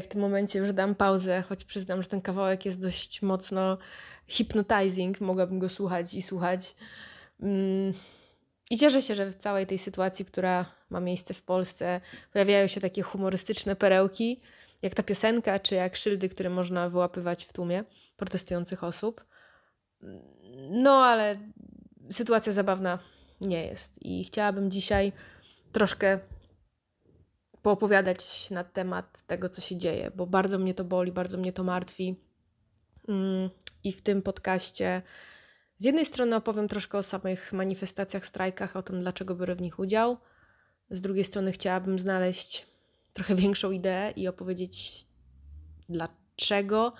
w tym momencie już dam pauzę, choć przyznam, że ten kawałek jest dość mocno hypnotizing. Mogłabym go słuchać i słuchać. Mm. I cieszę się, że w całej tej sytuacji, która ma miejsce w Polsce, pojawiają się takie humorystyczne perełki, jak ta piosenka, czy jak szyldy, które można wyłapywać w tłumie protestujących osób. No, ale sytuacja zabawna nie jest. I chciałabym dzisiaj troszkę poopowiadać na temat tego, co się dzieje, bo bardzo mnie to boli, bardzo mnie to martwi. Mm, I w tym podcaście z jednej strony opowiem troszkę o samych manifestacjach, strajkach, o tym, dlaczego biorę w nich udział. Z drugiej strony chciałabym znaleźć trochę większą ideę i opowiedzieć, dlaczego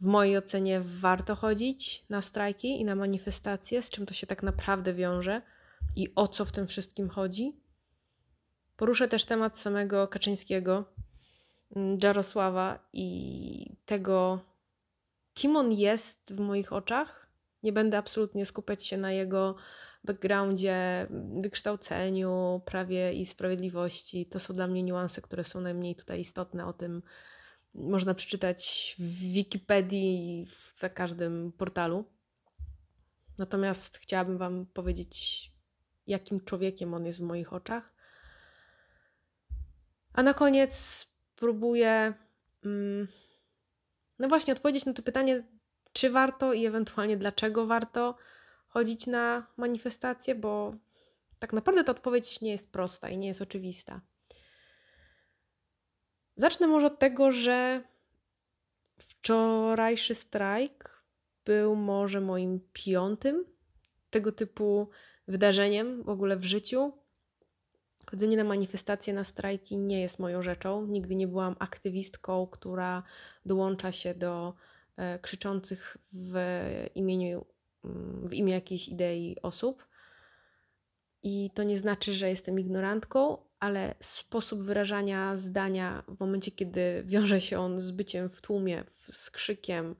w mojej ocenie warto chodzić na strajki i na manifestacje, z czym to się tak naprawdę wiąże i o co w tym wszystkim chodzi. Poruszę też temat samego Kaczyńskiego, mm, Jarosława i tego, kim on jest w moich oczach. Nie będę absolutnie skupiać się na jego backgroundzie, wykształceniu, prawie i sprawiedliwości. To są dla mnie niuanse, które są najmniej tutaj istotne. O tym można przeczytać w Wikipedii i za każdym portalu. Natomiast chciałabym Wam powiedzieć, jakim człowiekiem on jest w moich oczach. A na koniec spróbuję, mm, no właśnie, odpowiedzieć na to pytanie, czy warto i ewentualnie dlaczego warto chodzić na manifestacje, bo tak naprawdę ta odpowiedź nie jest prosta i nie jest oczywista. Zacznę może od tego, że wczorajszy strajk był może moim piątym tego typu wydarzeniem w ogóle w życiu. Chodzenie na manifestacje, na strajki nie jest moją rzeczą. Nigdy nie byłam aktywistką, która dołącza się do e, krzyczących w imieniu, w imię jakiejś idei osób. I to nie znaczy, że jestem ignorantką, ale sposób wyrażania zdania w momencie, kiedy wiąże się on z byciem w tłumie, z krzykiem,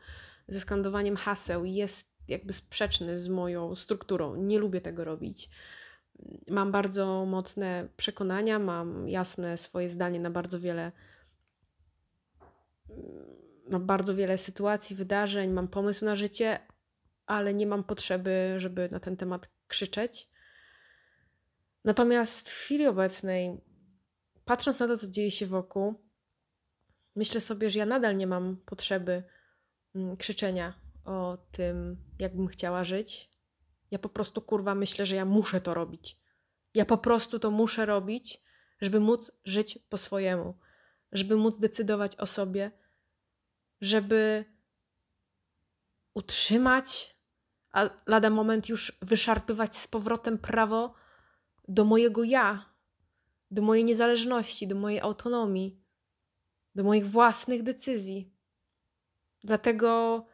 ze skandowaniem haseł, jest jakby sprzeczny z moją strukturą. Nie lubię tego robić. Mam bardzo mocne przekonania, mam jasne swoje zdanie na bardzo wiele na bardzo wiele sytuacji, wydarzeń, mam pomysł na życie, ale nie mam potrzeby, żeby na ten temat krzyczeć. Natomiast w chwili obecnej, patrząc na to, co dzieje się wokół, myślę sobie, że ja nadal nie mam potrzeby mm, krzyczenia o tym, jakbym chciała żyć. Ja po prostu kurwa myślę, że ja muszę to robić. Ja po prostu to muszę robić, żeby móc żyć po swojemu, żeby móc decydować o sobie, żeby utrzymać, a lada moment już wyszarpywać z powrotem prawo do mojego ja, do mojej niezależności, do mojej autonomii, do moich własnych decyzji. Dlatego,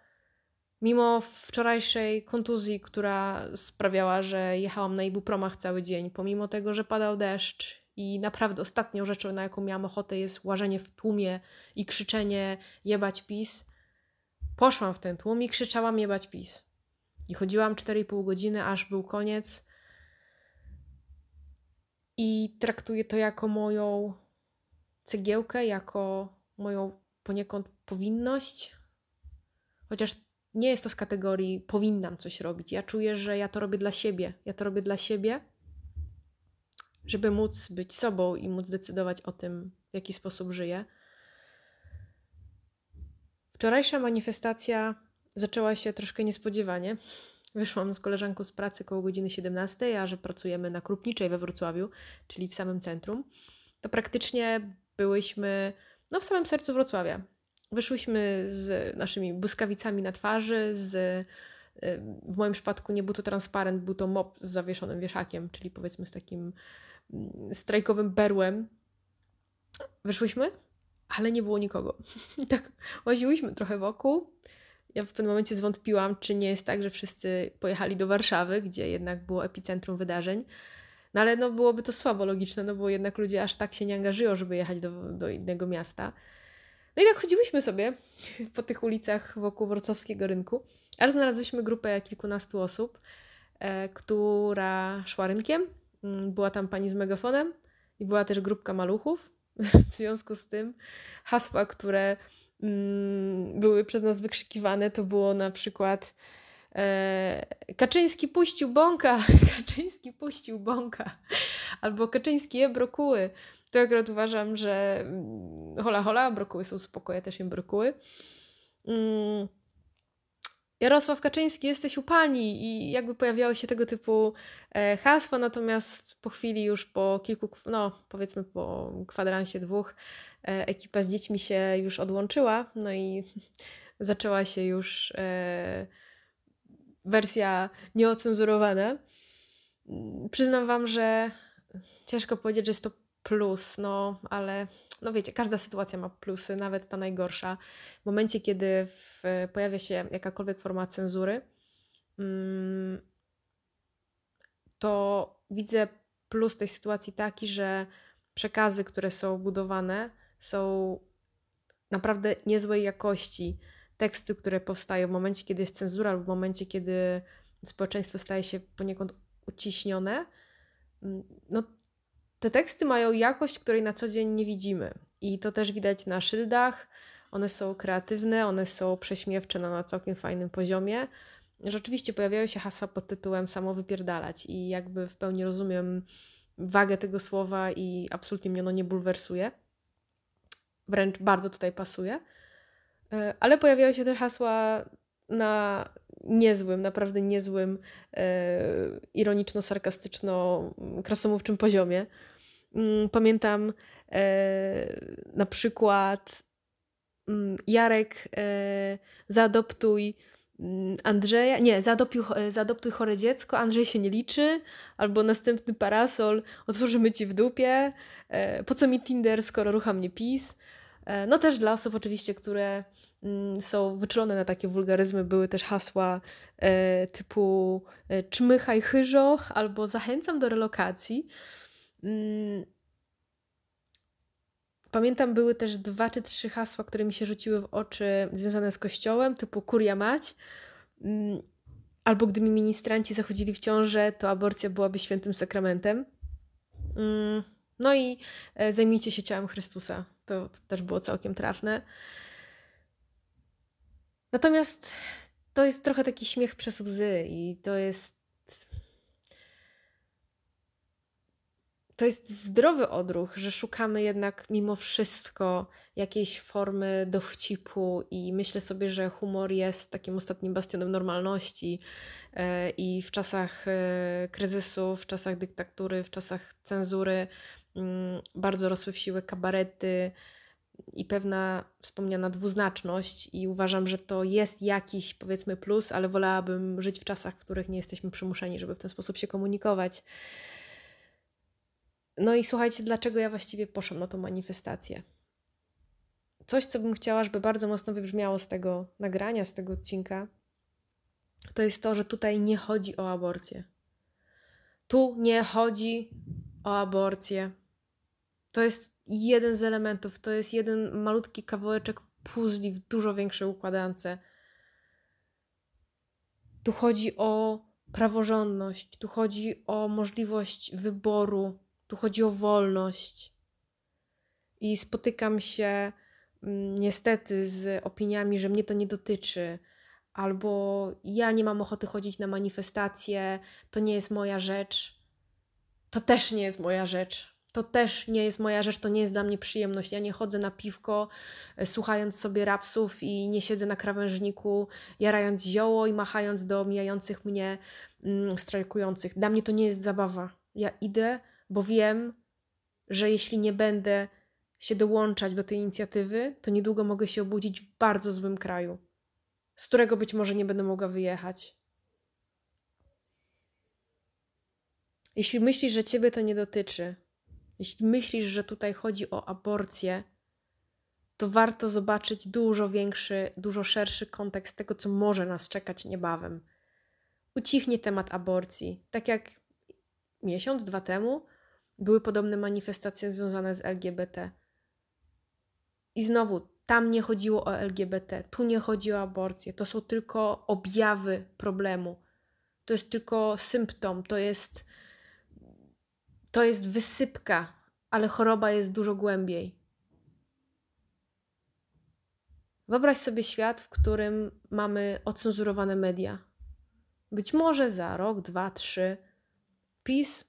mimo wczorajszej kontuzji, która sprawiała, że jechałam na ibupromach cały dzień, pomimo tego, że padał deszcz i naprawdę ostatnią rzeczą, na jaką miałam ochotę, jest łażenie w tłumie i krzyczenie jebać pis, poszłam w ten tłum i krzyczałam jebać pis. I chodziłam 4,5 godziny, aż był koniec i traktuję to jako moją cegiełkę, jako moją poniekąd powinność. Chociaż nie jest to z kategorii powinnam coś robić. Ja czuję, że ja to robię dla siebie. Ja to robię dla siebie, żeby móc być sobą i móc decydować o tym, w jaki sposób żyję. Wczorajsza manifestacja zaczęła się troszkę niespodziewanie. Wyszłam z koleżanką z pracy koło godziny 17, a że pracujemy na Krupniczej we Wrocławiu, czyli w samym centrum, to praktycznie byłyśmy no, w samym sercu Wrocławia. Wyszłyśmy z naszymi błyskawicami na twarzy, z w moim przypadku nie był to transparent, był to mop z zawieszonym wieszakiem, czyli powiedzmy z takim mm, strajkowym berłem. Wyszłyśmy, ale nie było nikogo. I tak łaziłyśmy trochę wokół ja w pewnym momencie zwątpiłam, czy nie jest tak, że wszyscy pojechali do Warszawy, gdzie jednak było epicentrum wydarzeń. No ale no, byłoby to słabo logiczne, no bo jednak ludzie aż tak się nie angażują, żeby jechać do, do innego miasta. No i tak chodziłyśmy sobie po tych ulicach wokół wrocławskiego rynku, aż znalazłyśmy grupę kilkunastu osób, e, która szła rynkiem. Mm, była tam pani z megafonem i była też grupka maluchów. W związku z tym hasła, które mm, były przez nas wykrzykiwane, to było na przykład e, Kaczyński puścił bąka, Kaczyński puścił bąka, albo Kaczyński je brokuły. To akurat uważam, że mm, hola hola, brokuły są spoko, ja też jem brokuły. Mm. Jarosław Kaczyński, jesteś u pani i jakby pojawiały się tego typu e, hasła, natomiast po chwili już po kilku, no powiedzmy po kwadransie dwóch, e, ekipa z dziećmi się już odłączyła, no i zaczęła się już e, wersja nieocenzurowana. Przyznam Wam, że ciężko powiedzieć, że jest to plus, no ale no wiecie, każda sytuacja ma plusy, nawet ta najgorsza. W momencie, kiedy w, pojawia się jakakolwiek forma cenzury, mm, to widzę plus tej sytuacji taki, że przekazy, które są budowane, są naprawdę niezłej jakości. Teksty, które powstają w momencie, kiedy jest cenzura, lub w momencie, kiedy społeczeństwo staje się poniekąd uciśnione, mm, no te teksty mają jakość, której na co dzień nie widzimy. I to też widać na szyldach. One są kreatywne, one są prześmiewcze na, na całkiem fajnym poziomie. Rzeczywiście pojawiają się hasła pod tytułem samo wypierdalać i jakby w pełni rozumiem wagę tego słowa i absolutnie mnie ono nie bulwersuje. Wręcz bardzo tutaj pasuje. E, ale pojawiają się też hasła na niezłym, naprawdę niezłym, e, ironiczno-sarkastyczno-krasomówczym poziomie. Mm, pamiętam e, na przykład mm, Jarek, e, zaadoptuj mm, Andrzeja, nie, zaadoptuj, zaadoptuj chore dziecko, Andrzej się nie liczy, albo następny parasol, otworzymy ci w dupie, po co mi Tinder, skoro rucha mnie PiS. E, no też dla osób oczywiście, które mm, są wyczulone na takie wulgaryzmy, były też hasła e, typu e, czmychaj chyżo albo zachęcam do relokacji. Mm. Pamiętam, były też dwa czy trzy hasła, które mi się rzuciły w oczy związane z kościołem, typu kuria mać. Mm. Albo gdy mi ministranci zachodzili w ciążę, to aborcja byłaby świętym sakramentem. No i zajmijcie się ciałem Chrystusa. To, to też było całkiem trafne. Natomiast to jest trochę taki śmiech przez łzy i to jest to jest zdrowy odruch, że szukamy jednak mimo wszystko jakiejś formy dowcipu i myślę sobie, że humor jest takim ostatnim bastionem normalności e, i w czasach e, kryzysu, w czasach dyktatury, w czasach cenzury bardzo rosły w siłę kabarety i pewna wspomniana dwuznaczność i uważam, że to jest jakiś powiedzmy plus, ale wolałabym żyć w czasach, w których nie jesteśmy przymuszeni, żeby w ten sposób się komunikować. No i słuchajcie, dlaczego ja właściwie poszłam na tą manifestację? Coś, co bym chciała, żeby bardzo mocno wybrzmiało z tego nagrania, z tego odcinka, to jest to, że tutaj nie chodzi o aborcję. Tu nie chodzi o aborcję. To jest jeden z elementów, to jest jeden malutki kawałeczek puzli w dużo większej układance. Tu chodzi o praworządność, tu chodzi o możliwość wyboru tu chodzi o wolność. I spotykam się mm, niestety z opiniami, że mnie to nie dotyczy, albo ja nie mam ochoty chodzić na manifestacje, to nie jest moja rzecz. To też nie jest moja rzecz. To też nie jest moja rzecz, to nie jest dla mnie przyjemność. Ja nie chodzę na piwko, e, słuchając sobie rapsów i nie siedzę na krawężniku, jarając zioło i machając do mijających mnie mm, strajkujących. Dla mnie to nie jest zabawa. Ja idę bo wiem, że jeśli nie będę się dołączać do tej inicjatywy, to niedługo mogę się obudzić w bardzo złym kraju, z którego być może nie będę mogła wyjechać. Jeśli myślisz, że ciebie to nie dotyczy, jeśli myślisz, że tutaj chodzi o aborcję, to warto zobaczyć dużo większy, dużo szerszy kontekst tego, co może nas czekać niebawem. Ucichnie temat aborcji. Tak jak miesiąc, dwa temu były podobne manifestacje związane z LGBT. I znowu, tam nie chodziło o LGBT, tu nie chodzi o aborcję. To są tylko objawy problemu. To jest tylko symptom, to jest, to jest wysypka ale choroba jest dużo głębiej. Wyobraź sobie świat, w którym mamy ocenzurowane media. Być może za rok, dwa, trzy PiS,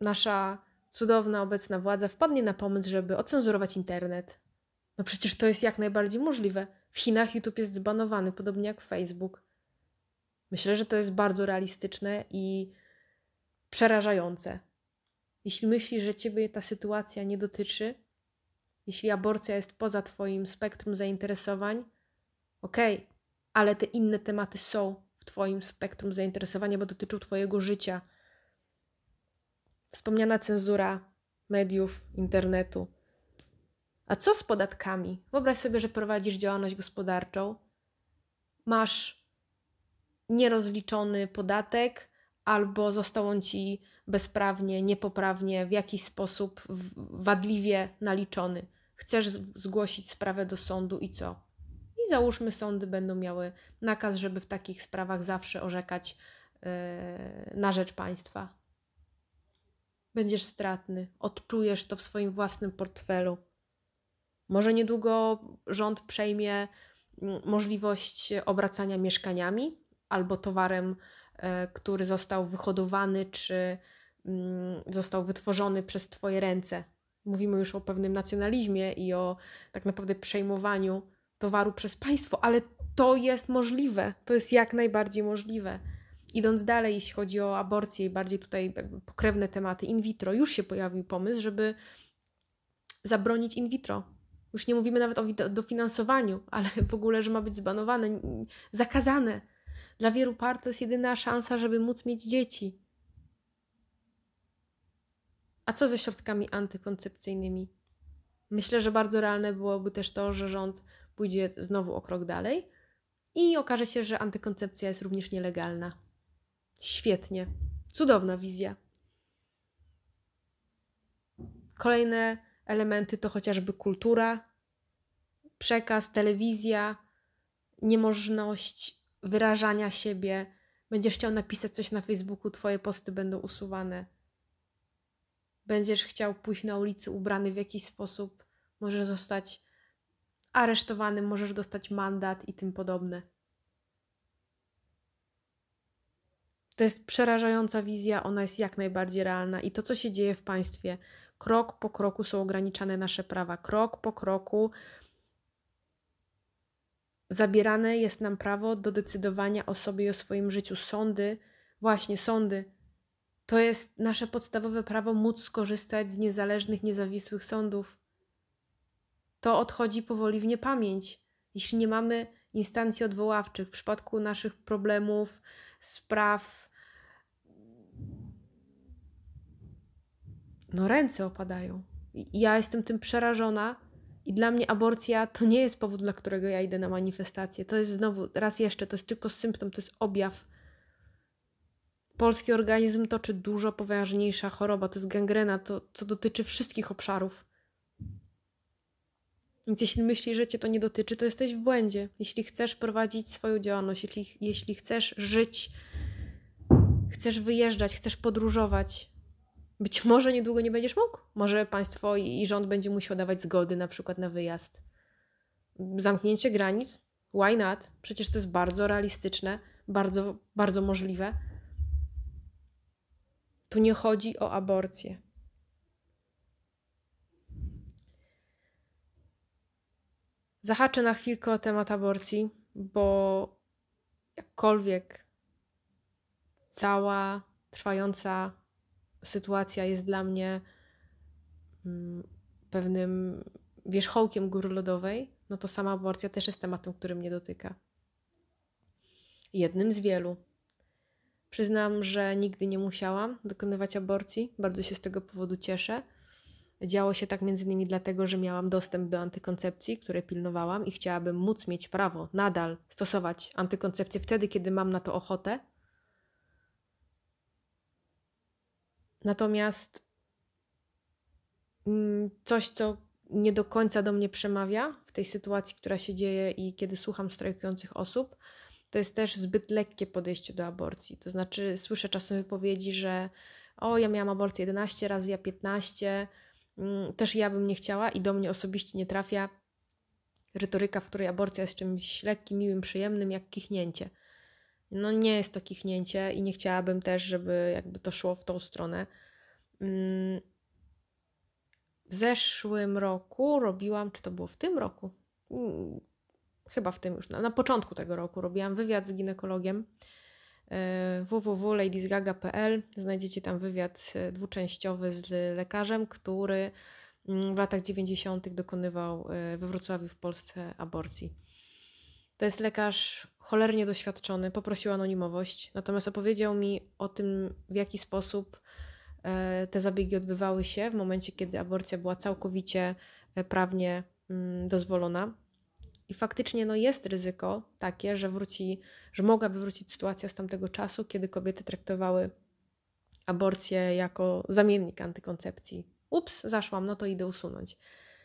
nasza cudowna obecna władza, wpadnie na pomysł, żeby ocenzurować internet. No przecież to jest jak najbardziej możliwe. W Chinach YouTube jest zbanowany, podobnie jak Facebook. Myślę, że to jest bardzo realistyczne i przerażające. Jeśli myślisz, że ciebie ta sytuacja nie dotyczy, jeśli aborcja jest poza Twoim spektrum zainteresowań, okej, okay, ale te inne tematy są w Twoim spektrum zainteresowania, bo dotyczą Twojego życia. Wspomniana cenzura mediów, internetu. A co z podatkami? Wyobraź sobie, że prowadzisz działalność gospodarczą, masz nierozliczony podatek, albo został on ci bezprawnie, niepoprawnie, w jakiś sposób wadliwie naliczony. Chcesz zgłosić sprawę do sądu i co? I załóżmy, sądy będą miały nakaz, żeby w takich sprawach zawsze orzekać yy, na rzecz państwa. Będziesz stratny, odczujesz to w swoim własnym portfelu. Może niedługo rząd przejmie mm, możliwość obracania mieszkaniami albo towarem E, który został wyhodowany czy mm, został wytworzony przez Twoje ręce. Mówimy już o pewnym nacjonalizmie i o tak naprawdę przejmowaniu towaru przez państwo, ale to jest możliwe, to jest jak najbardziej możliwe. Idąc dalej, jeśli chodzi o aborcję i bardziej tutaj pokrewne tematy in vitro, już się pojawił pomysł, żeby zabronić in vitro. Już nie mówimy nawet o dofinansowaniu, ale w ogóle, że ma być zbanowane, zakazane. Dla wielu par to jest jedyna szansa, żeby móc mieć dzieci. A co ze środkami antykoncepcyjnymi? Myślę, że bardzo realne byłoby też to, że rząd pójdzie znowu o krok dalej i okaże się, że antykoncepcja jest również nielegalna. Świetnie. Cudowna wizja. Kolejne elementy to chociażby kultura, przekaz, telewizja, niemożność wyrażania siebie, będziesz chciał napisać coś na Facebooku, twoje posty będą usuwane. Będziesz chciał pójść na ulicy ubrany w jakiś sposób, możesz zostać aresztowany, możesz dostać mandat i tym podobne. To jest przerażająca wizja, ona jest jak najbardziej realna i to, co się dzieje w państwie, krok po kroku są ograniczane nasze prawa, krok po kroku Zabierane jest nam prawo do decydowania o sobie i o swoim życiu. Sądy, właśnie sądy, to jest nasze podstawowe prawo móc skorzystać z niezależnych, niezawisłych sądów. To odchodzi powoli w niepamięć. Jeśli nie mamy instancji odwoławczych w przypadku naszych problemów, spraw, no ręce opadają. Ja jestem tym przerażona, i dla mnie aborcja to nie jest powód, dla którego ja idę na manifestację. To jest znowu, raz jeszcze, to jest tylko symptom, to jest objaw. Polski organizm toczy dużo poważniejsza choroba, to jest gangrena, to, to dotyczy wszystkich obszarów. Więc jeśli myślisz, że cię to nie dotyczy, to jesteś w błędzie. Jeśli chcesz prowadzić swoją działalność, jeśli, jeśli chcesz żyć, chcesz wyjeżdżać, chcesz podróżować, być może niedługo nie będziesz mógł. Może państwo i rząd będzie musiał dawać zgody na przykład na wyjazd. Zamknięcie granic? Why not? Przecież to jest bardzo realistyczne, bardzo, bardzo możliwe. Tu nie chodzi o aborcję. Zahaczę na chwilkę o temat aborcji, bo jakkolwiek cała trwająca sytuacja jest dla mnie mm, pewnym wierzchołkiem góry lodowej, no to sama aborcja też jest tematem, który mnie dotyka. Jednym z wielu. Przyznam, że nigdy nie musiałam dokonywać aborcji. Bardzo się z tego powodu cieszę. Działo się tak między innymi dlatego, że miałam dostęp do antykoncepcji, której pilnowałam i chciałabym móc mieć prawo nadal stosować antykoncepcję wtedy, kiedy mam na to ochotę, Natomiast mm, coś, co nie do końca do mnie przemawia w tej sytuacji, która się dzieje i kiedy słucham strajkujących osób, to jest też zbyt lekkie podejście do aborcji. To znaczy, słyszę czasem wypowiedzi, że o, ja miałam aborcję 11 razy, ja 15, mm, też ja bym nie chciała i do mnie osobiście nie trafia retoryka, w której aborcja jest czymś lekkim, miłym, przyjemnym, jak kichnięcie. No nie jest to kichnięcie i nie chciałabym też, żeby jakby to szło w tą stronę. Mm, w zeszłym roku robiłam, czy to było w tym roku? Mm, chyba w tym już, na, na początku tego roku robiłam wywiad z ginekologiem e, www.ladiesgaga.pl. Znajdziecie tam wywiad e, dwuczęściowy z lekarzem, który mm, w latach 90. dokonywał e, we Wrocławiu w Polsce aborcji. To jest lekarz cholernie doświadczony, poprosił anonimowość, natomiast opowiedział mi o tym, w jaki sposób e, te zabiegi odbywały się w momencie, kiedy aborcja była całkowicie e, prawnie mm, dozwolona. I faktycznie no, jest ryzyko takie, że wróci, że mogłaby wrócić sytuacja z tamtego czasu, kiedy kobiety traktowały aborcję jako zamiennik antykoncepcji. Ups, zaszłam, no to idę usunąć.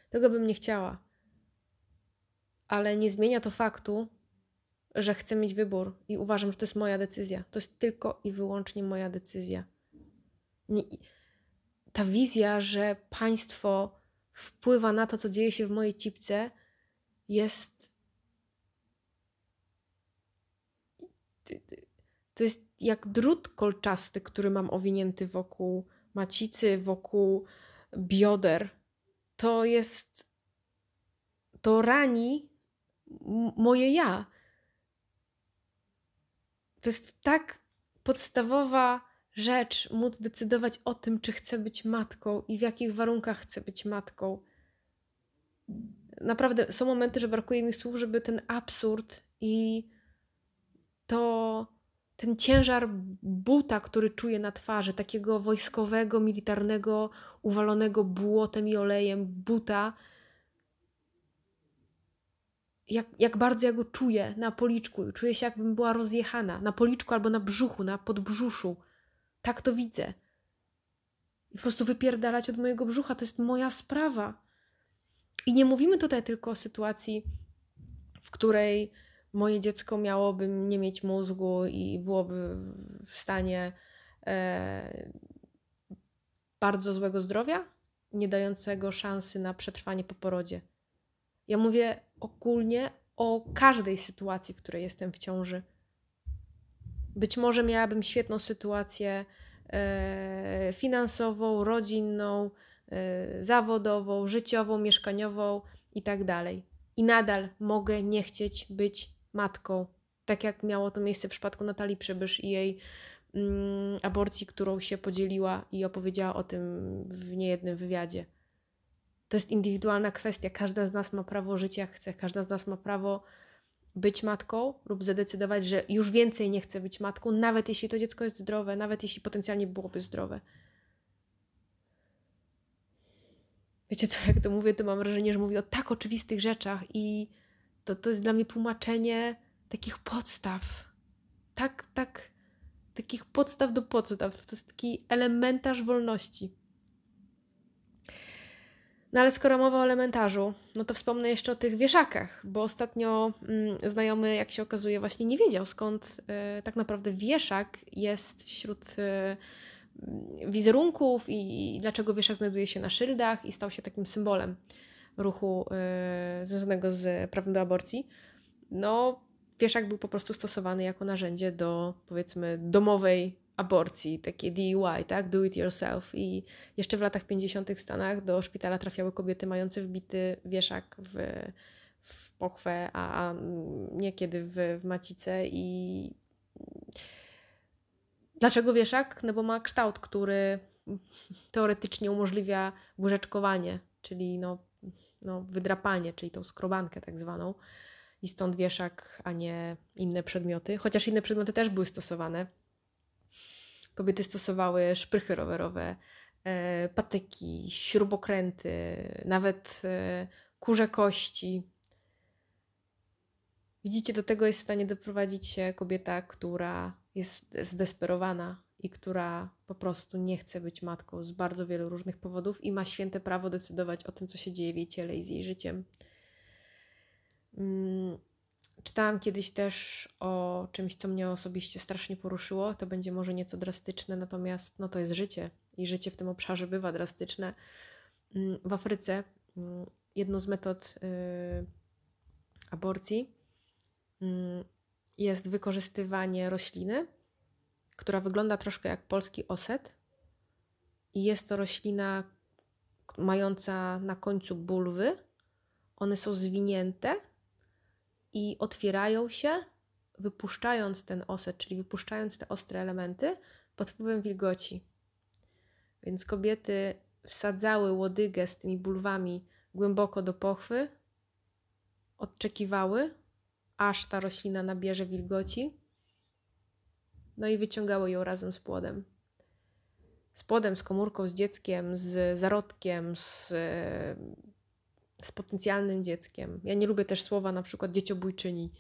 Tego bym nie chciała ale nie zmienia to faktu, że chcę mieć wybór i uważam, że to jest moja decyzja. To jest tylko i wyłącznie moja decyzja. Nie, ta wizja, że państwo wpływa na to, co dzieje się w mojej cipce, jest. To jest jak drut kolczasty, który mam owinięty wokół macicy, wokół bioder. To jest. To rani moje ja. To jest tak podstawowa rzecz, móc decydować o tym, czy chcę być matką i w jakich warunkach chcę być matką. Naprawdę są momenty, że brakuje mi słów, żeby ten absurd i to ten ciężar buta, który czuję na twarzy, takiego wojskowego, militarnego, uwalonego błotem i olejem buta, jak, jak bardzo ja go czuję na policzku. Czuję się, jakbym była rozjechana na policzku albo na brzuchu, na podbrzuszu. Tak to widzę. I po prostu wypierdalać od mojego brzucha to jest moja sprawa. I nie mówimy tutaj tylko o sytuacji, w której moje dziecko miałoby nie mieć mózgu i byłoby w stanie e, bardzo złego zdrowia, nie dającego szansy na przetrwanie po porodzie. Ja mówię ogólnie o każdej sytuacji, w której jestem w ciąży. Być może miałabym świetną sytuację e, finansową, rodzinną, e, zawodową, życiową, mieszkaniową i tak dalej. I nadal mogę nie chcieć być matką, tak jak miało to miejsce w przypadku Natalii Przybysz i jej mm, aborcji, którą się podzieliła i opowiedziała o tym w niejednym wywiadzie. To jest indywidualna kwestia. Każda z nas ma prawo żyć jak chce, każda z nas ma prawo być matką lub zadecydować, że już więcej nie chce być matką, nawet jeśli to dziecko jest zdrowe, nawet jeśli potencjalnie byłoby zdrowe. Wiecie co, jak to mówię, to mam wrażenie, że mówię o tak oczywistych rzeczach i to, to jest dla mnie tłumaczenie takich podstaw. Tak, tak, takich podstaw do podstaw. To jest taki elementarz wolności. No ale skoro mowa o elementarzu, no to wspomnę jeszcze o tych wieszakach, bo ostatnio mm, znajomy, jak się okazuje, właśnie nie wiedział skąd y, tak naprawdę wieszak jest wśród y, wizerunków i, i, dlaczego wieszak znajduje się na szyldach i stał się takim symbolem ruchu y, związanego z prawem do aborcji. No, wieszak był po prostu stosowany jako narzędzie do, powiedzmy, domowej aborcji, takie DIY, tak? Do it yourself. I jeszcze w latach 50. w Stanach do szpitala trafiały kobiety mające wbity wieszak w, w pochwę, a, a niekiedy w, w. I dlaczego wieszak? No bo ma kształt, który teoretycznie umożliwia łyżeczkowanie, czyli no, no, wydrapanie, czyli tą skrobankę tak zwaną. I stąd wieszak, a nie inne przedmioty. Chociaż inne przedmioty też były stosowane Kobiety stosowały szprychy rowerowe, e, patyki, śrubokręty, nawet e, kurze kości. Widzicie, do tego jest w stanie doprowadzić się kobieta, która jest zdesperowana i która po prostu nie chce być matką z bardzo wielu różnych powodów i ma święte prawo decydować o tym, co się dzieje w jej ciele i z jej życiem. Czytałam kiedyś też o czymś, co mnie osobiście strasznie poruszyło. To będzie może nieco drastyczne, natomiast no to jest życie i życie w tym obszarze bywa drastyczne. mm, w Afryce mm, jedną z metod y, aborcji mm, jest wykorzystywanie rośliny, która wygląda troszkę jak polski oset. I jest to roślina mająca na końcu bulwy. One są zwinięte i otwierają się, wypuszczając ten oset, czyli wypuszczając te ostre elementy pod wpływem wilgoci. Więc kobiety wsadzały łodygę z tymi bulwami głęboko do pochwy, odczekiwały, aż ta roślina nabierze wilgoci, no i wyciągały ją razem z płodem. Z płodem, z komórką, z dzieckiem, z zarodkiem, z, z potencjalnym dzieckiem. Ja nie lubię też słowa na przykład dzieciobójczyni,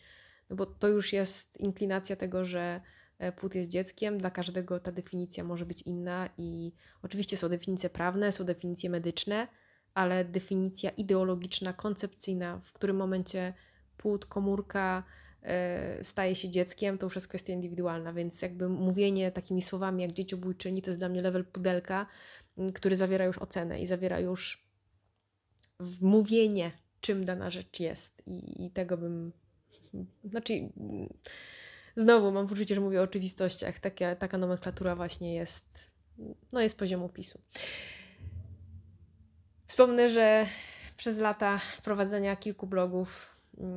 no bo to już jest inklinacja tego, że e, płód jest dzieckiem, dla każdego ta definicja może być inna i oczywiście są definicje prawne, są definicje medyczne, ale definicja ideologiczna, koncepcyjna, w którym momencie płód, komórka e, staje się dzieckiem, to już jest kwestia indywidualna, więc jakby mówienie takimi słowami jak dzieciobójczyni to jest dla mnie level pudelka, który zawiera już ocenę i zawiera już mówienie, czym dana rzecz jest i, i tego bym, znaczy znowu mam poczucie, że mówię o oczywistościach, taka, taka nomenklatura właśnie jest, no jest poziomu PiSu. Wspomnę, że przez lata prowadzenia kilku blogów um,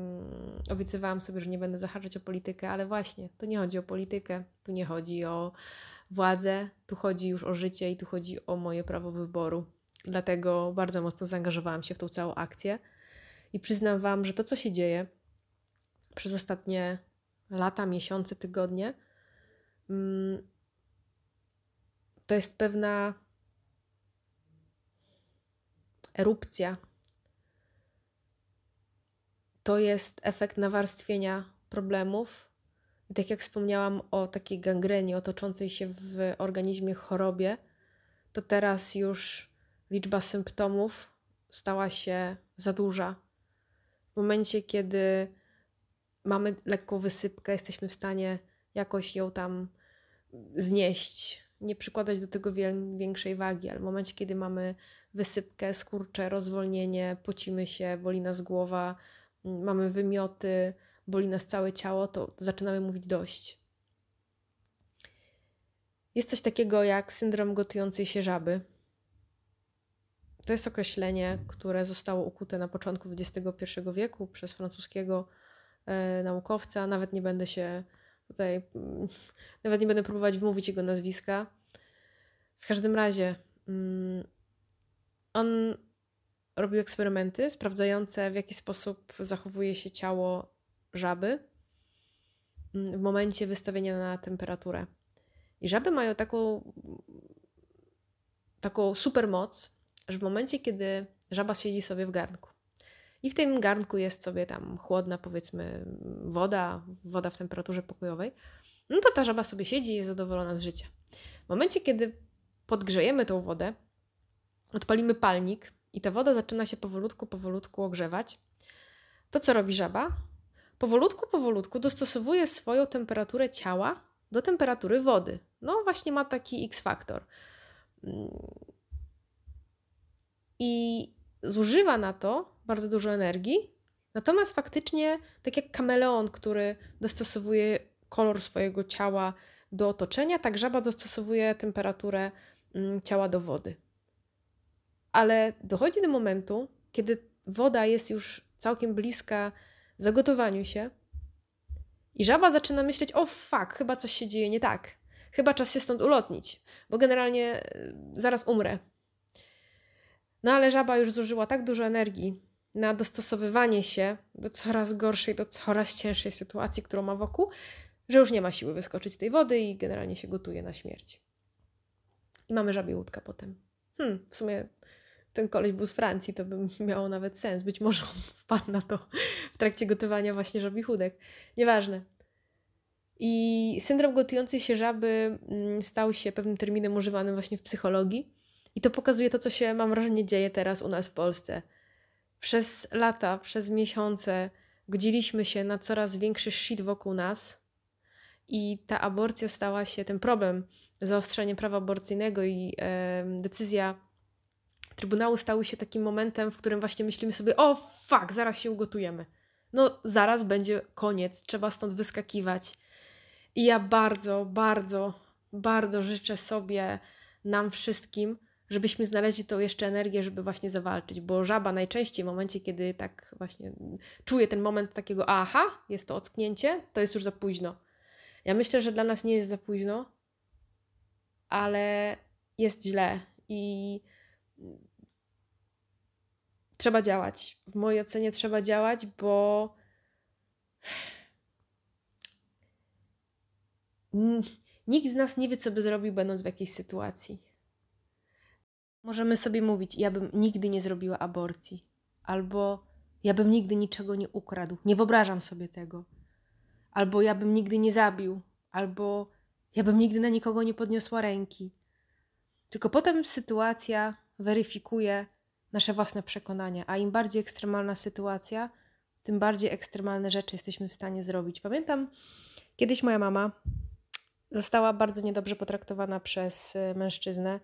obiecywałam sobie, że nie będę zahaczać o politykę, ale właśnie, tu nie chodzi o politykę, tu nie chodzi o władzę, tu chodzi już o życie i tu chodzi o moje prawo wyboru. Dlatego bardzo mocno zaangażowałam się w tą całą akcję i przyznam Wam, że to, co się dzieje przez ostatnie lata, miesiące, tygodnie, um, to jest pewna erupcja. To jest efekt nawarstwienia problemów. I tak jak wspomniałam o takiej gangrenie, o toczącej się w organizmie chorobie, to teraz już liczba symptomów stała się za duża. W momencie, kiedy mamy lekką wysypkę, jesteśmy w stanie jakoś ją tam znieść, nie przykładać do tego większej wagi, ale w momencie, kiedy mamy wysypkę, skurcze, rozwolnienie, pocimy się, boli nas głowa, mm, mamy wymioty, boli nas całe ciało, to zaczynamy mówić dość. Jest coś takiego jak syndrom gotującej się żaby. To jest określenie, które zostało ukute na początku XXI wieku przez francuskiego e, naukowca. Nawet nie będę się tutaj, mm, nawet nie będę próbować wymówić jego nazwiska. W każdym razie, mm, on robił eksperymenty sprawdzające, w jaki sposób zachowuje się ciało żaby mm, w momencie wystawienia na temperaturę. I żaby mają taką, taką super moc, że w momencie, kiedy żaba siedzi sobie w garnku i w tym garnku jest sobie tam chłodna, powiedzmy, woda, woda w temperaturze pokojowej, no to ta żaba sobie siedzi i jest zadowolona z życia. W momencie, kiedy podgrzejemy tą wodę, odpalimy palnik i ta woda zaczyna się powolutku, powolutku ogrzewać, to co robi żaba? Powolutku, powolutku dostosowuje swoją temperaturę ciała do temperatury wody. No właśnie ma taki X-faktor. I zużywa na to bardzo dużo energii, natomiast faktycznie, tak jak kameleon, który dostosowuje kolor swojego ciała do otoczenia, tak żaba dostosowuje temperaturę mm, ciała do wody ale dochodzi do momentu, kiedy woda jest już całkiem bliska zagotowaniu się i żaba zaczyna myśleć: o fuck, chyba coś się dzieje nie tak. Chyba czas się stąd ulotnić, bo generalnie e, zaraz umrę. No ale żaba już zużyła tak dużo energii na dostosowywanie się do coraz gorszej, do coraz cięższej sytuacji, którą ma wokół, że już nie ma siły wyskoczyć z tej wody i generalnie się gotuje na śmierć. I mamy żabie łódka potem. Hmm, w sumie ten koleś był z Francji, to by miało nawet sens. Być może on wpadł na to w trakcie gotowania właśnie żabich chudek. Nieważne. I syndrom gotującej się żaby mm, stał się pewnym terminem używanym właśnie w psychologii. I to pokazuje to, co się, mam wrażenie, dzieje teraz u nas w Polsce. Przez lata, przez miesiące godziliśmy się na coraz większy shit wokół nas i ta aborcja stała się, ten problem zaostrzenia prawa aborcyjnego i e, decyzja trybunały stały się takim momentem, w którym właśnie myślimy sobie, o fuck, zaraz się ugotujemy. No, zaraz będzie koniec, trzeba stąd wyskakiwać. I ja bardzo, bardzo, bardzo życzę sobie, nam wszystkim, żebyśmy znaleźli tą jeszcze energię, żeby właśnie zawalczyć, bo żaba najczęściej w momencie, kiedy tak właśnie czuje ten moment takiego aha, jest to ocknięcie, to jest już za późno. Ja myślę, że dla nas nie jest za późno, ale jest źle i trzeba działać. W mojej ocenie trzeba działać, bo nikt z nas nie wie, co by zrobił, będąc w jakiejś sytuacji. Możemy sobie mówić, ja bym nigdy nie zrobiła aborcji, albo ja bym nigdy niczego nie ukradł, nie wyobrażam sobie tego, albo ja bym nigdy nie zabił, albo ja bym nigdy na nikogo nie podniosła ręki. Tylko potem sytuacja weryfikuje nasze własne przekonania, a im bardziej ekstremalna sytuacja, tym bardziej ekstremalne rzeczy jesteśmy w stanie zrobić. Pamiętam, kiedyś moja mama została bardzo niedobrze potraktowana przez e, mężczyznę,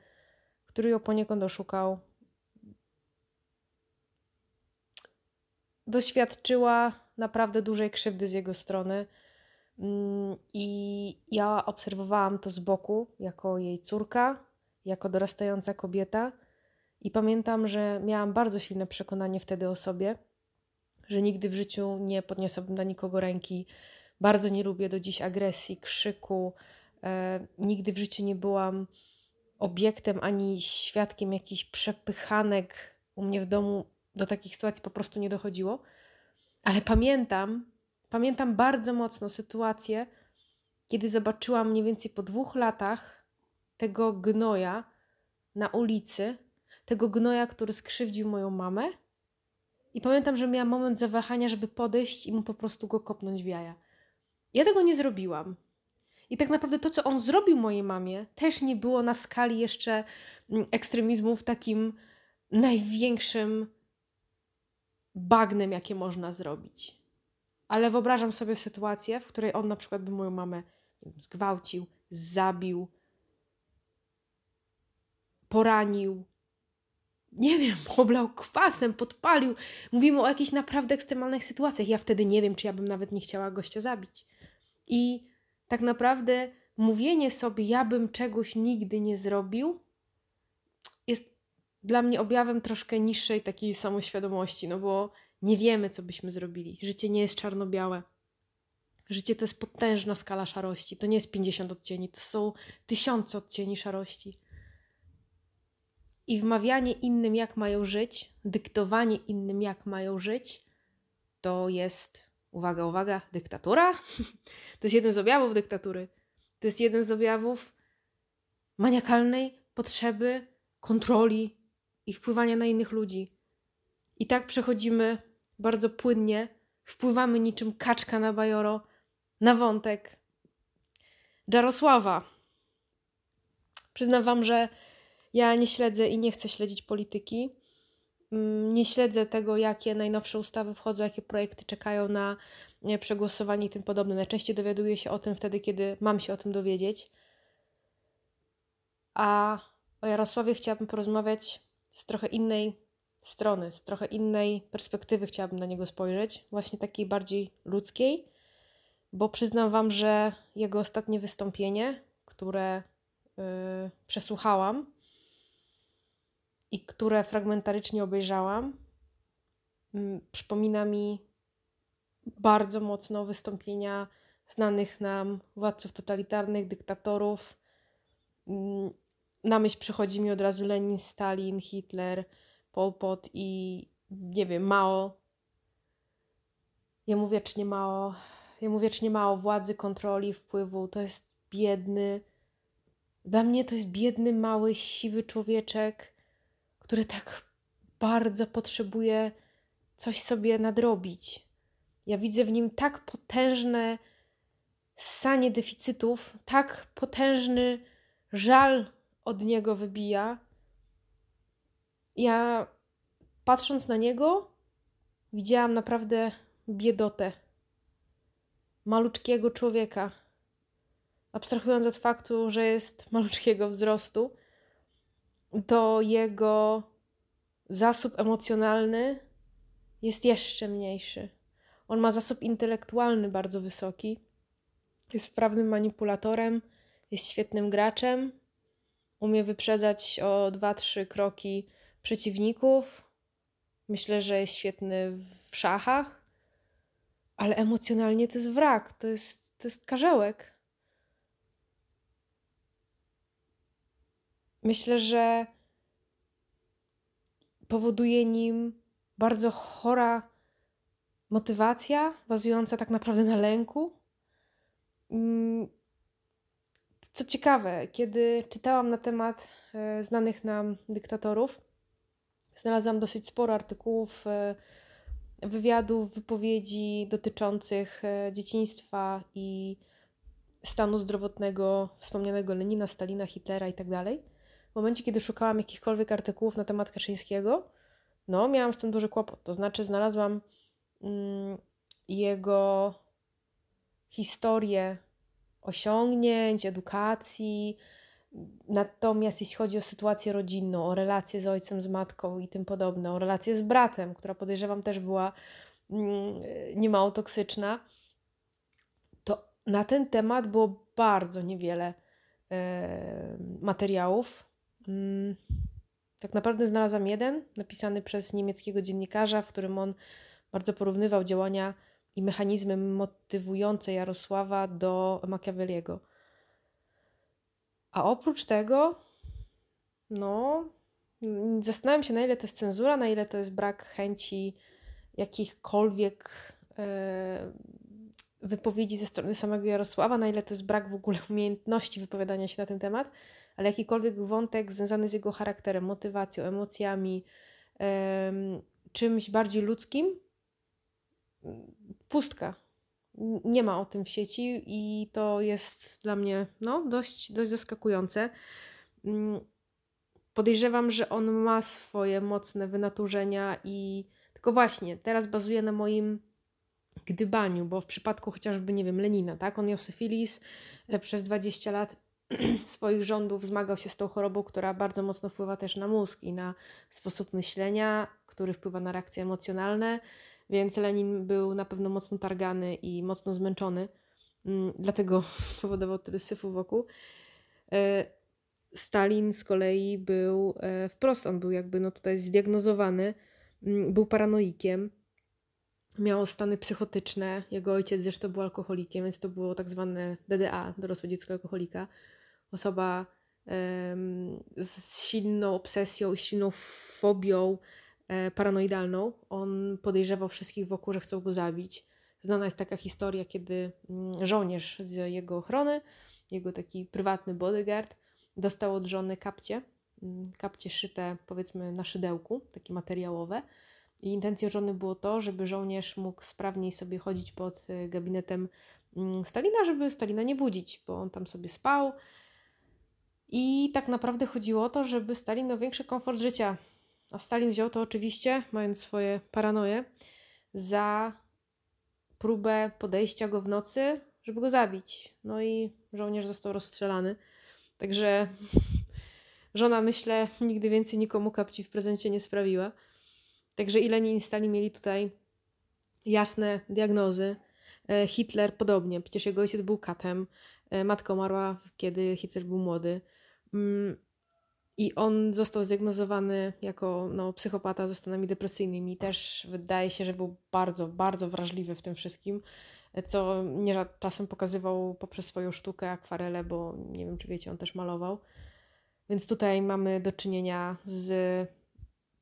który ją poniekąd oszukał. Doświadczyła naprawdę dużej krzywdy z jego strony. Mm, I ja obserwowałam to z boku, jako jej córka, jako dorastająca kobieta. I pamiętam, że miałam bardzo silne przekonanie wtedy o sobie, że nigdy w życiu nie podniosłabym na nikogo ręki. Bardzo nie lubię do dziś agresji, krzyku. E, nigdy w życiu nie byłam obiektem ani świadkiem jakichś przepychanek u mnie w domu. Do takich sytuacji po prostu nie dochodziło. Ale pamiętam, pamiętam bardzo mocno sytuację, kiedy zobaczyłam mniej więcej po dwóch latach tego gnoja na ulicy, tego gnoja, który skrzywdził moją mamę. I pamiętam, że miałam moment zawahania, żeby podejść i mu po prostu go kopnąć w jaja. Ja tego nie zrobiłam. I tak naprawdę to, co on zrobił mojej mamie, też nie było na skali jeszcze mm, ekstremizmu w takim największym bagnem, jakie można zrobić. Ale wyobrażam sobie sytuację, w której on na przykład by moją mamę zgwałcił, zabił, poranił, nie wiem, oblał kwasem, podpalił. Mówimy o jakichś naprawdę ekstremalnych sytuacjach. Ja wtedy nie wiem, czy ja bym nawet nie chciała gościa zabić. I tak naprawdę mówienie sobie, ja bym czegoś nigdy nie zrobił, jest dla mnie objawem troszkę niższej takiej samoświadomości, no bo nie wiemy, co byśmy zrobili. Życie nie jest czarno-białe. Życie to jest potężna skala szarości. To nie jest 50 odcieni, to są tysiące odcieni szarości. I wmawianie innym, jak mają żyć, dyktowanie innym, jak mają żyć, to jest uwaga, uwaga, dyktatura. To jest jeden z objawów dyktatury. To jest jeden z objawów maniakalnej potrzeby kontroli i wpływania na innych ludzi. I tak przechodzimy bardzo płynnie, wpływamy niczym kaczka na bajoro na wątek Jarosława. Przyznam Wam, że ja nie śledzę i nie chcę śledzić polityki. Mm, nie śledzę tego, jakie najnowsze ustawy wchodzą, jakie projekty czekają na przegłosowanie i tym podobne. Najczęściej dowiaduję się o tym wtedy, kiedy mam się o tym dowiedzieć. A o Jarosławie chciałabym porozmawiać z trochę innej strony, z trochę innej perspektywy chciałabym na niego spojrzeć, właśnie takiej bardziej ludzkiej, bo przyznam Wam, że jego ostatnie wystąpienie, które yy, przesłuchałam, i które fragmentarycznie obejrzałam, mm, przypomina mi bardzo mocno wystąpienia znanych nam władców totalitarnych, dyktatorów. Mm, na myśl przychodzi mi od razu Lenin, Stalin, Hitler, Pol Pot i nie wiem, Mao. Ja mówię wiecznie Mao. Ja mówię wiecznie Mao władzy, kontroli, wpływu. To jest biedny. Dla mnie to jest biedny, mały, siwy człowieczek, który tak bardzo potrzebuje coś sobie nadrobić. Ja widzę w nim tak potężne sanie deficytów, tak potężny żal od niego wybija. Ja patrząc na niego, widziałam naprawdę biedotę maluczkiego człowieka. Abstrahując od faktu, że jest maluczkiego wzrostu, to jego zasób emocjonalny jest jeszcze mniejszy. On ma zasób intelektualny bardzo wysoki. Jest wprawnym manipulatorem, jest świetnym graczem, umie wyprzedzać o dwa, trzy kroki przeciwników. Myślę, że jest świetny w szachach, ale emocjonalnie to jest wrak, to jest, to jest karzełek. Myślę, że powoduje nim bardzo chora motywacja, bazująca tak naprawdę na lęku. Mm, co ciekawe, kiedy czytałam na temat e, znanych nam dyktatorów, znalazłam dosyć sporo artykułów, e, wywiadów, wypowiedzi dotyczących e, dzieciństwa i stanu zdrowotnego wspomnianego Lenina, Stalina, Hitlera itd. Momencie, kiedy szukałam jakichkolwiek artykułów na temat Kaczyńskiego, no miałam z tym duży kłopot. To znaczy znalazłam mm, jego historię osiągnięć, edukacji. Natomiast jeśli chodzi o sytuację rodzinną, o relacje z ojcem, z matką i tym podobne, o relację z bratem, która podejrzewam też była mm, niemało toksyczna, to na ten temat było bardzo niewiele e, materiałów. Mm, tak naprawdę znalazłam jeden, napisany przez niemieckiego dziennikarza, w którym on bardzo porównywał działania i mechanizmy motywujące Jarosława do Machiavelliego. A oprócz tego, no, zastanawiam się, na ile to jest cenzura, na ile to jest brak chęci jakichkolwiek e, wypowiedzi ze strony samego Jarosława, na ile to jest brak w ogóle umiejętności wypowiadania się na ten temat, ale jakikolwiek wątek związany z jego charakterem, motywacją, emocjami, czymś bardziej ludzkim, pustka. Nie ma o tym w sieci i to jest dla mnie no, dość, dość zaskakujące. Mm, podejrzewam, że on ma swoje mocne wynaturzenia i tylko właśnie teraz bazuje na moim gdybaniu, bo w przypadku chociażby, nie wiem, Lenina, tak? On miał syfilis e, przez 20 lat swoich rządów zmagał się z tą chorobą, która bardzo mocno wpływa też na mózg i na sposób myślenia, który wpływa na reakcje emocjonalne więc Lenin był na pewno mocno targany i mocno zmęczony, mm, dlatego spowodował tyle syfu wokół. E, Stalin z kolei był e, wprost, on był jakby no tutaj zdiagnozowany, mm, był paranoikiem, miał stany psychotyczne, jego ojciec zresztą był alkoholikiem, więc to było tak zwane DDA, dorosłe dziecko alkoholika. Osoba z silną obsesją, silną fobią, E, paranoidalną. On podejrzewał wszystkich wokół, że chcą go zabić. Znana jest taka historia, kiedy mm, żołnierz z jego ochrony, jego taki prywatny bodyguard, dostał od żony kapcie, mm, kapcie szyte powiedzmy na szydełku, takie materiałowe. I intencją żony było to, żeby żołnierz mógł sprawniej sobie chodzić pod e, gabinetem mm, Stalina, żeby Stalina nie budzić, bo on tam sobie spał. I tak naprawdę chodziło o to, żeby Stalin miał większy komfort życia, a Stalin wziął to oczywiście, mając swoje paranoje, za próbę podejścia go w nocy, żeby go zabić. No i żołnierz został rozstrzelany. Także żona, myślę, nigdy więcej nikomu kapci w prezencie nie sprawiła. Także i Lenin i Stalin mieli tutaj jasne diagnozy. E, Hitler podobnie, przecież jego ojciec był katem, e, matka umarła, kiedy Hitler był młody. Mm, i on został zdiagnozowany jako no, psychopata ze stanami depresyjnymi. Też wydaje się, że był bardzo, bardzo wrażliwy w tym wszystkim, co nieraz czasem pokazywał poprzez swoją sztukę, akwarele, bo nie wiem, czy wiecie, on też malował. Więc tutaj mamy do czynienia z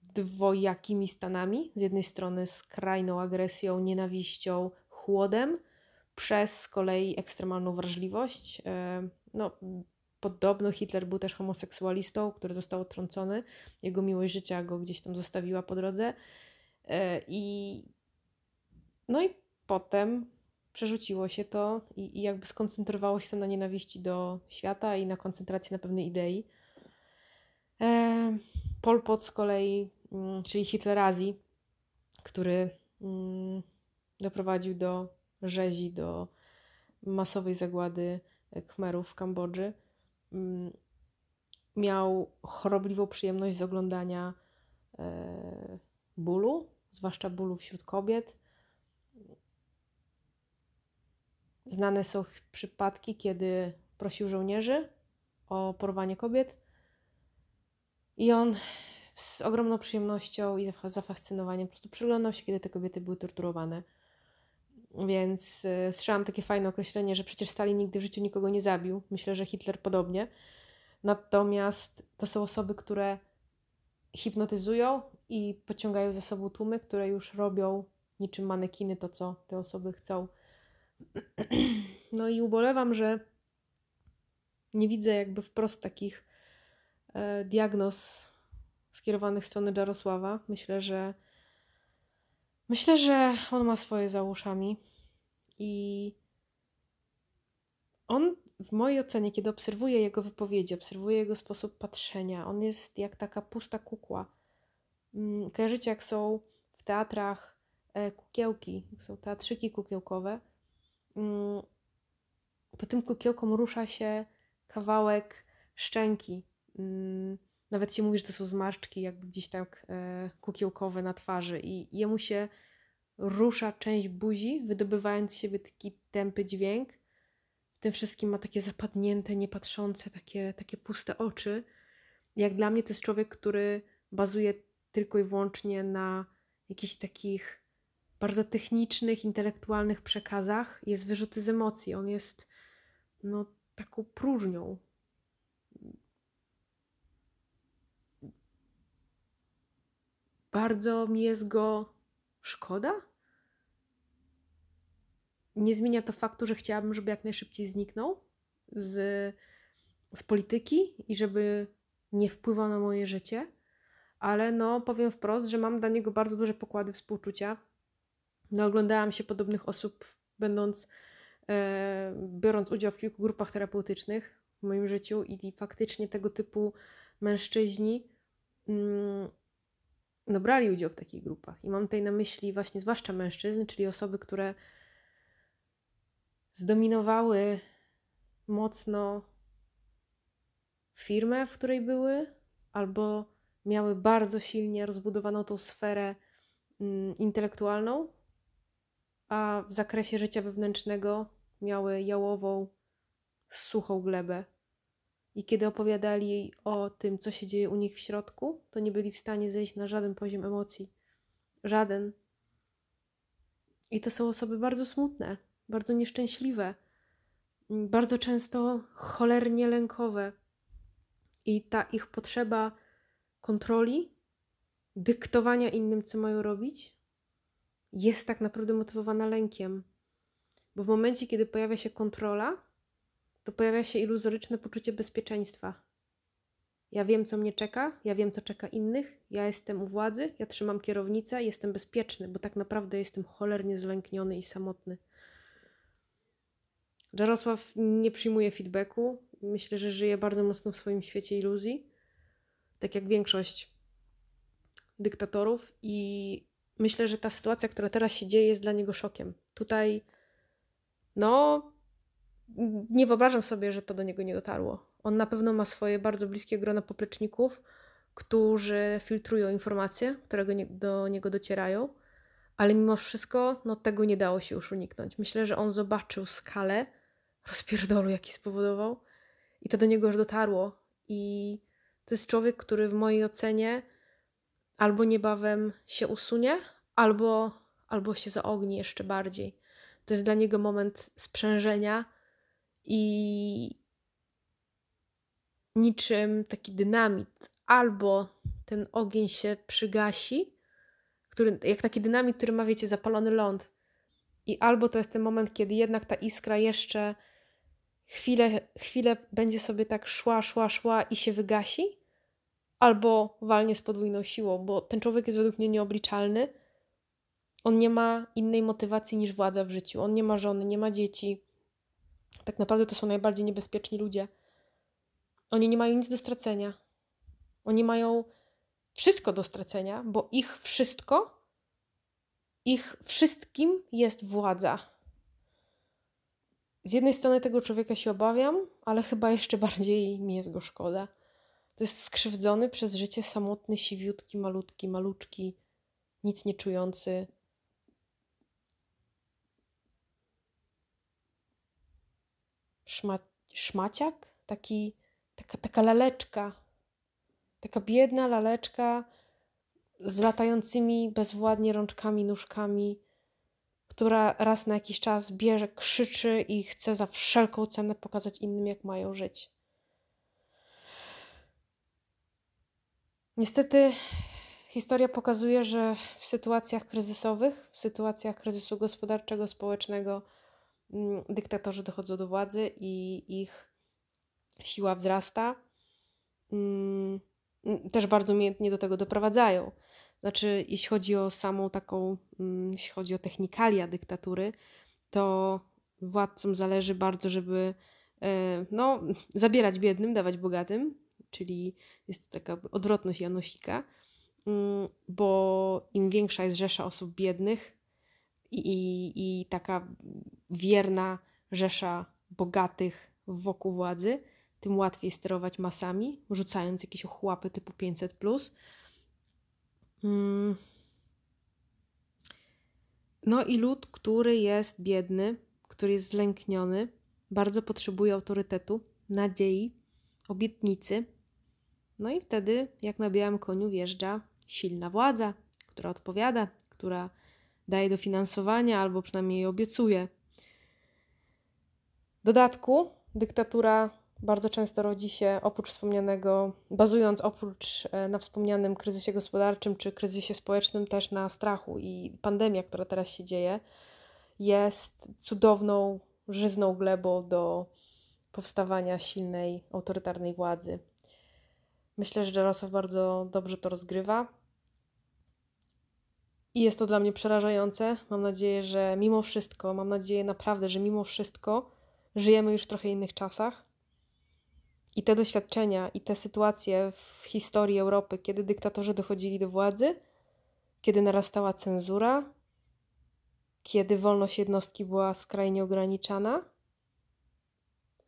dwojakimi stanami. Z jednej strony skrajną agresją, nienawiścią, chłodem, przez z kolei ekstremalną wrażliwość. E, no, Podobno Hitler był też homoseksualistą, który został odtrącony. Jego miłość życia go gdzieś tam zostawiła po drodze. E, I no i potem przerzuciło się to i, i jakby skoncentrowało się to na nienawiści do świata i na koncentracji na pewnej idei. E, Pol Pot z kolei, mm, czyli Hitlerazji, który mm, doprowadził do rzezi, do masowej zagłady Khmerów w Kambodży. Mm, miał chorobliwą przyjemność z oglądania e, bólu, zwłaszcza bólu wśród kobiet. Znane są przypadki, kiedy prosił żołnierzy o porwanie kobiet i on z ogromną przyjemnością i zafascynowaniem po prostu przyglądał się, kiedy te kobiety były torturowane. Więc y, słyszałam takie fajne określenie, że przecież Stalin nigdy w życiu nikogo nie zabił. Myślę, że Hitler podobnie. Natomiast to są osoby, które hipnotyzują i pociągają za sobą tłumy, które już robią niczym manekiny to, co te osoby chcą. No i ubolewam, że nie widzę jakby wprost takich e, diagnoz skierowanych w stronę Jarosława. Myślę, że myślę, że on ma swoje za uszami i on w mojej ocenie, kiedy obserwuję jego wypowiedzi, obserwuję jego sposób patrzenia, on jest jak taka pusta kukła. Mm, kojarzycie, jak są w teatrach e, kukiełki, jak są teatrzyki kukiełkowe, mm, to tym kukiełkom rusza się kawałek szczęki. Nawet się mówi, że to są zmarszczki, jakby gdzieś tak e, kukiełkowe na twarzy, i jemu się rusza część buzi, wydobywając z siebie taki tępy dźwięk. W tym wszystkim ma takie zapadnięte, niepatrzące, takie, takie puste oczy. Jak dla mnie to jest człowiek, który bazuje tylko i wyłącznie na jakichś takich bardzo technicznych, intelektualnych przekazach. Jest wyrzuty z emocji. On jest no, taką próżnią. Bardzo mi jest go szkoda. Nie zmienia to faktu, że chciałabym, żeby jak najszybciej zniknął z, z polityki i żeby nie wpływał na moje życie, ale no powiem wprost, że mam dla niego bardzo duże pokłady współczucia. No, oglądałam się podobnych osób, będąc, e, biorąc udział w kilku grupach terapeutycznych w moim życiu i, i faktycznie tego typu mężczyźni mm, no, brali udział w takich grupach. I mam tutaj na myśli właśnie zwłaszcza mężczyzn, czyli osoby, które zdominowały mocno firmę, w której były, albo miały bardzo silnie rozbudowaną tą sferę mm, intelektualną, a w zakresie życia wewnętrznego miały jałową, suchą glebę i kiedy opowiadali o tym, co się dzieje u nich w środku, to nie byli w stanie zejść na żaden poziom emocji. Żaden. I to są osoby bardzo smutne, bardzo nieszczęśliwe, bardzo często cholernie lękowe. I ta ich potrzeba kontroli, dyktowania innym, co mają robić, jest tak naprawdę motywowana lękiem. Bo w momencie, kiedy pojawia się kontrola, to pojawia się iluzoryczne poczucie bezpieczeństwa. Ja wiem, co mnie czeka, ja wiem, co czeka innych, ja jestem u władzy, ja trzymam kierownicę, jestem bezpieczny, bo tak naprawdę jestem cholernie zlękniony i samotny. Jarosław nie przyjmuje feedbacku. Myślę, że żyje bardzo mocno w swoim świecie iluzji, tak jak większość dyktatorów, i myślę, że ta sytuacja, która teraz się dzieje, jest dla niego szokiem. Tutaj, no, nie wyobrażam sobie, że to do niego nie dotarło. On na pewno ma swoje bardzo bliskie grono popleczników, którzy filtrują informacje, które do niego docierają, ale mimo wszystko no, tego nie dało się już uniknąć. Myślę, że on zobaczył skalę rozpierdolu, jaki spowodował i to do niego już dotarło. I to jest człowiek, który w mojej ocenie albo niebawem się usunie, albo, albo się zaogni jeszcze bardziej. To jest dla niego moment sprzężenia, i niczym taki dynamit, albo ten ogień się przygasi, który, jak taki dynamit, który ma, wiecie, zapalony ląd. I albo to jest ten moment, kiedy jednak ta iskra jeszcze chwilę, chwilę będzie sobie tak szła, szła, szła i się wygasi, albo walnie z podwójną siłą, bo ten człowiek jest według mnie nieobliczalny. On nie ma innej motywacji niż władza w życiu. On nie ma żony, nie ma dzieci tak naprawdę to są najbardziej niebezpieczni ludzie. Oni nie mają nic do stracenia. Oni mają wszystko do stracenia, bo ich wszystko, ich wszystkim jest władza. Z jednej strony tego człowieka się obawiam, ale chyba jeszcze bardziej mi jest go szkoda. To jest skrzywdzony przez życie samotny, siwiutki, malutki, maluczki, nic nie czujący. Szma, szmaciak? Taki, taka, taka laleczka. Taka biedna laleczka z latającymi bezwładnie rączkami, nóżkami, która raz na jakiś czas bierze, krzyczy i chce za wszelką cenę pokazać innym, jak mają żyć. Niestety historia pokazuje, że w sytuacjach kryzysowych, w sytuacjach kryzysu gospodarczego, społecznego, dyktatorzy dochodzą do władzy i ich siła wzrasta. Mm, też bardzo umiejętnie do tego doprowadzają. Znaczy, jeśli chodzi o samą taką, mm, jeśli chodzi o technikalia dyktatury, to władcom zależy bardzo, żeby e, no, zabierać biednym, dawać bogatym, czyli jest to taka odwrotność Janosika, mm, bo im większa jest rzesza osób biednych i, i, taka wierna rzesza bogatych wokół władzy, tym łatwiej sterować masami, rzucając jakieś ochłapy typu 500. Plus. Mm. No i lud, który jest biedny, który jest zlękniony, bardzo potrzebuje autorytetu, nadziei, obietnicy. No i wtedy, jak na białym koniu, wjeżdża silna władza, która odpowiada, która daje dofinansowania albo przynajmniej je obiecuje. W dodatku dyktatura bardzo często rodzi się oprócz wspomnianego, bazując oprócz e, na wspomnianym kryzysie gospodarczym czy kryzysie społecznym, też na strachu. I pandemia, która teraz się dzieje, jest cudowną, żyzną glebą do powstawania silnej, autorytarnej władzy. Myślę, że Jarosław bardzo dobrze to rozgrywa. I jest to dla mnie przerażające. Mam nadzieję, że mimo wszystko, mam nadzieję naprawdę, że mimo wszystko żyjemy już w trochę innych czasach i te doświadczenia i te sytuacje w historii Europy, kiedy dyktatorzy dochodzili do władzy, kiedy narastała cenzura, kiedy wolność jednostki była skrajnie ograniczana,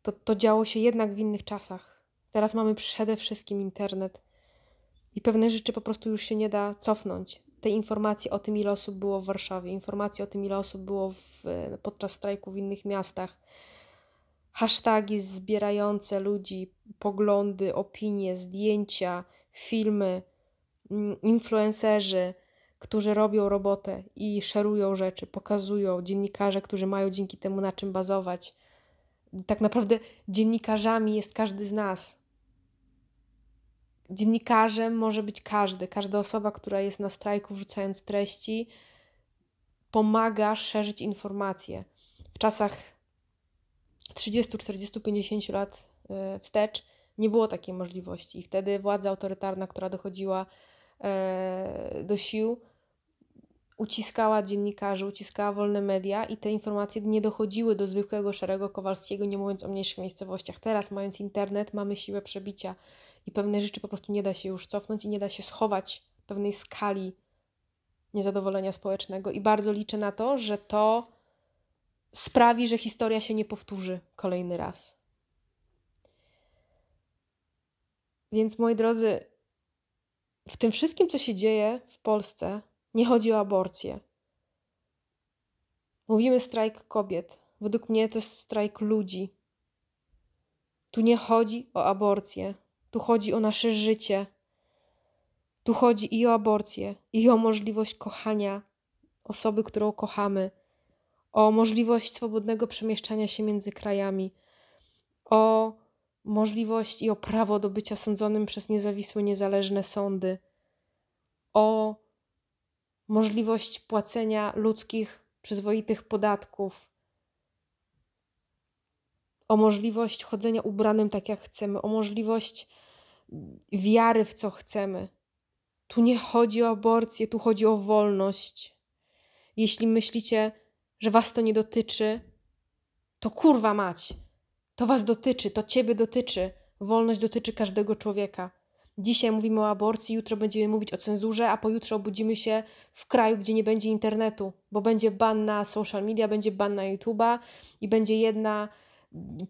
to, to działo się jednak w innych czasach. Teraz mamy przede wszystkim internet i pewne rzeczy po prostu już się nie da cofnąć. Te informacje o tym, ile osób było w Warszawie, informacje o tym, ile osób było w, podczas strajku w innych miastach, hasztagi zbierające ludzi, poglądy, opinie, zdjęcia, filmy, mm, influencerzy, którzy robią robotę i szerują rzeczy, pokazują, dziennikarze, którzy mają dzięki temu na czym bazować. Tak naprawdę dziennikarzami jest każdy z nas. Dziennikarzem może być każdy, każda osoba, która jest na strajku, wrzucając treści, pomaga szerzyć informacje. W czasach 30, 40, 50 lat e, wstecz nie było takiej możliwości. I wtedy władza autorytarna, która dochodziła e, do sił, uciskała dziennikarzy, uciskała wolne media i te informacje nie dochodziły do zwykłego szarego Kowalskiego, nie mówiąc o mniejszych miejscowościach. Teraz, mając internet, mamy siłę przebicia i pewne rzeczy po prostu nie da się już cofnąć i nie da się schować pewnej skali niezadowolenia społecznego. I bardzo liczę na to, że to sprawi, że historia się nie powtórzy kolejny raz. Więc moi drodzy, w tym wszystkim, co się dzieje w Polsce, nie chodzi o aborcję. Mówimy strajk kobiet. Według mnie to jest strajk ludzi. Tu nie chodzi o aborcję. Tu chodzi o nasze życie. Tu chodzi i o aborcję, i o możliwość kochania osoby, którą kochamy. O możliwość swobodnego przemieszczania się między krajami, o możliwość i o prawo do bycia sądzonym przez niezawisłe, niezależne sądy, o możliwość płacenia ludzkich, przyzwoitych podatków, o możliwość chodzenia ubranym tak jak chcemy, o możliwość wiary w co chcemy. Tu nie chodzi o aborcję, tu chodzi o wolność. Jeśli myślicie, że was to nie dotyczy, to kurwa mać. To was dotyczy, to ciebie dotyczy. Wolność dotyczy każdego człowieka. Dzisiaj mówimy o aborcji, jutro będziemy mówić o cenzurze, a pojutrze obudzimy się w kraju, gdzie nie będzie internetu, bo będzie ban na social media, będzie ban na YouTube'a i będzie jedna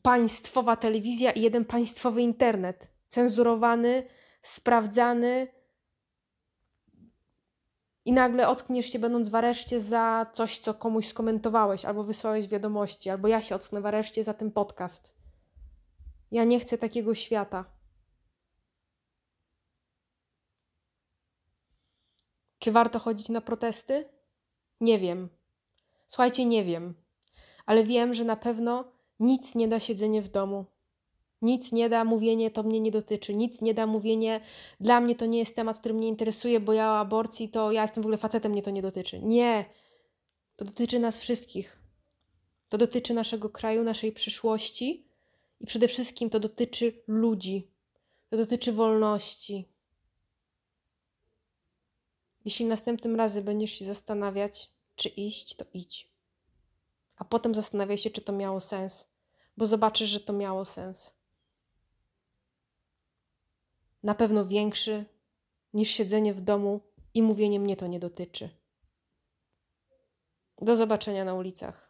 państwowa telewizja i jeden państwowy internet. Cenzurowany, sprawdzany i nagle ockniesz się będąc w areszcie za coś, co komuś skomentowałeś albo wysłałeś wiadomości, albo ja się ocknę w areszcie za ten podcast. Ja nie chcę takiego świata. Czy warto chodzić na protesty? Nie wiem. Słuchajcie, nie wiem. Ale wiem, że na pewno nic nie da siedzenie w domu. Nic nie da mówienie, to mnie nie dotyczy. Nic nie da mówienie, dla mnie to nie jest temat, który mnie interesuje, bo ja o aborcji to ja jestem w ogóle facetem, mnie to nie dotyczy. Nie. To dotyczy nas wszystkich. To dotyczy naszego kraju, naszej przyszłości i przede wszystkim to dotyczy ludzi. To dotyczy wolności. Jeśli następnym razem będziesz się zastanawiać, czy iść, to idź. A potem zastanawiaj się, czy to miało sens, bo zobaczysz, że to miało sens na pewno większy niż siedzenie w domu i mówienie mnie to nie dotyczy. Do zobaczenia na ulicach.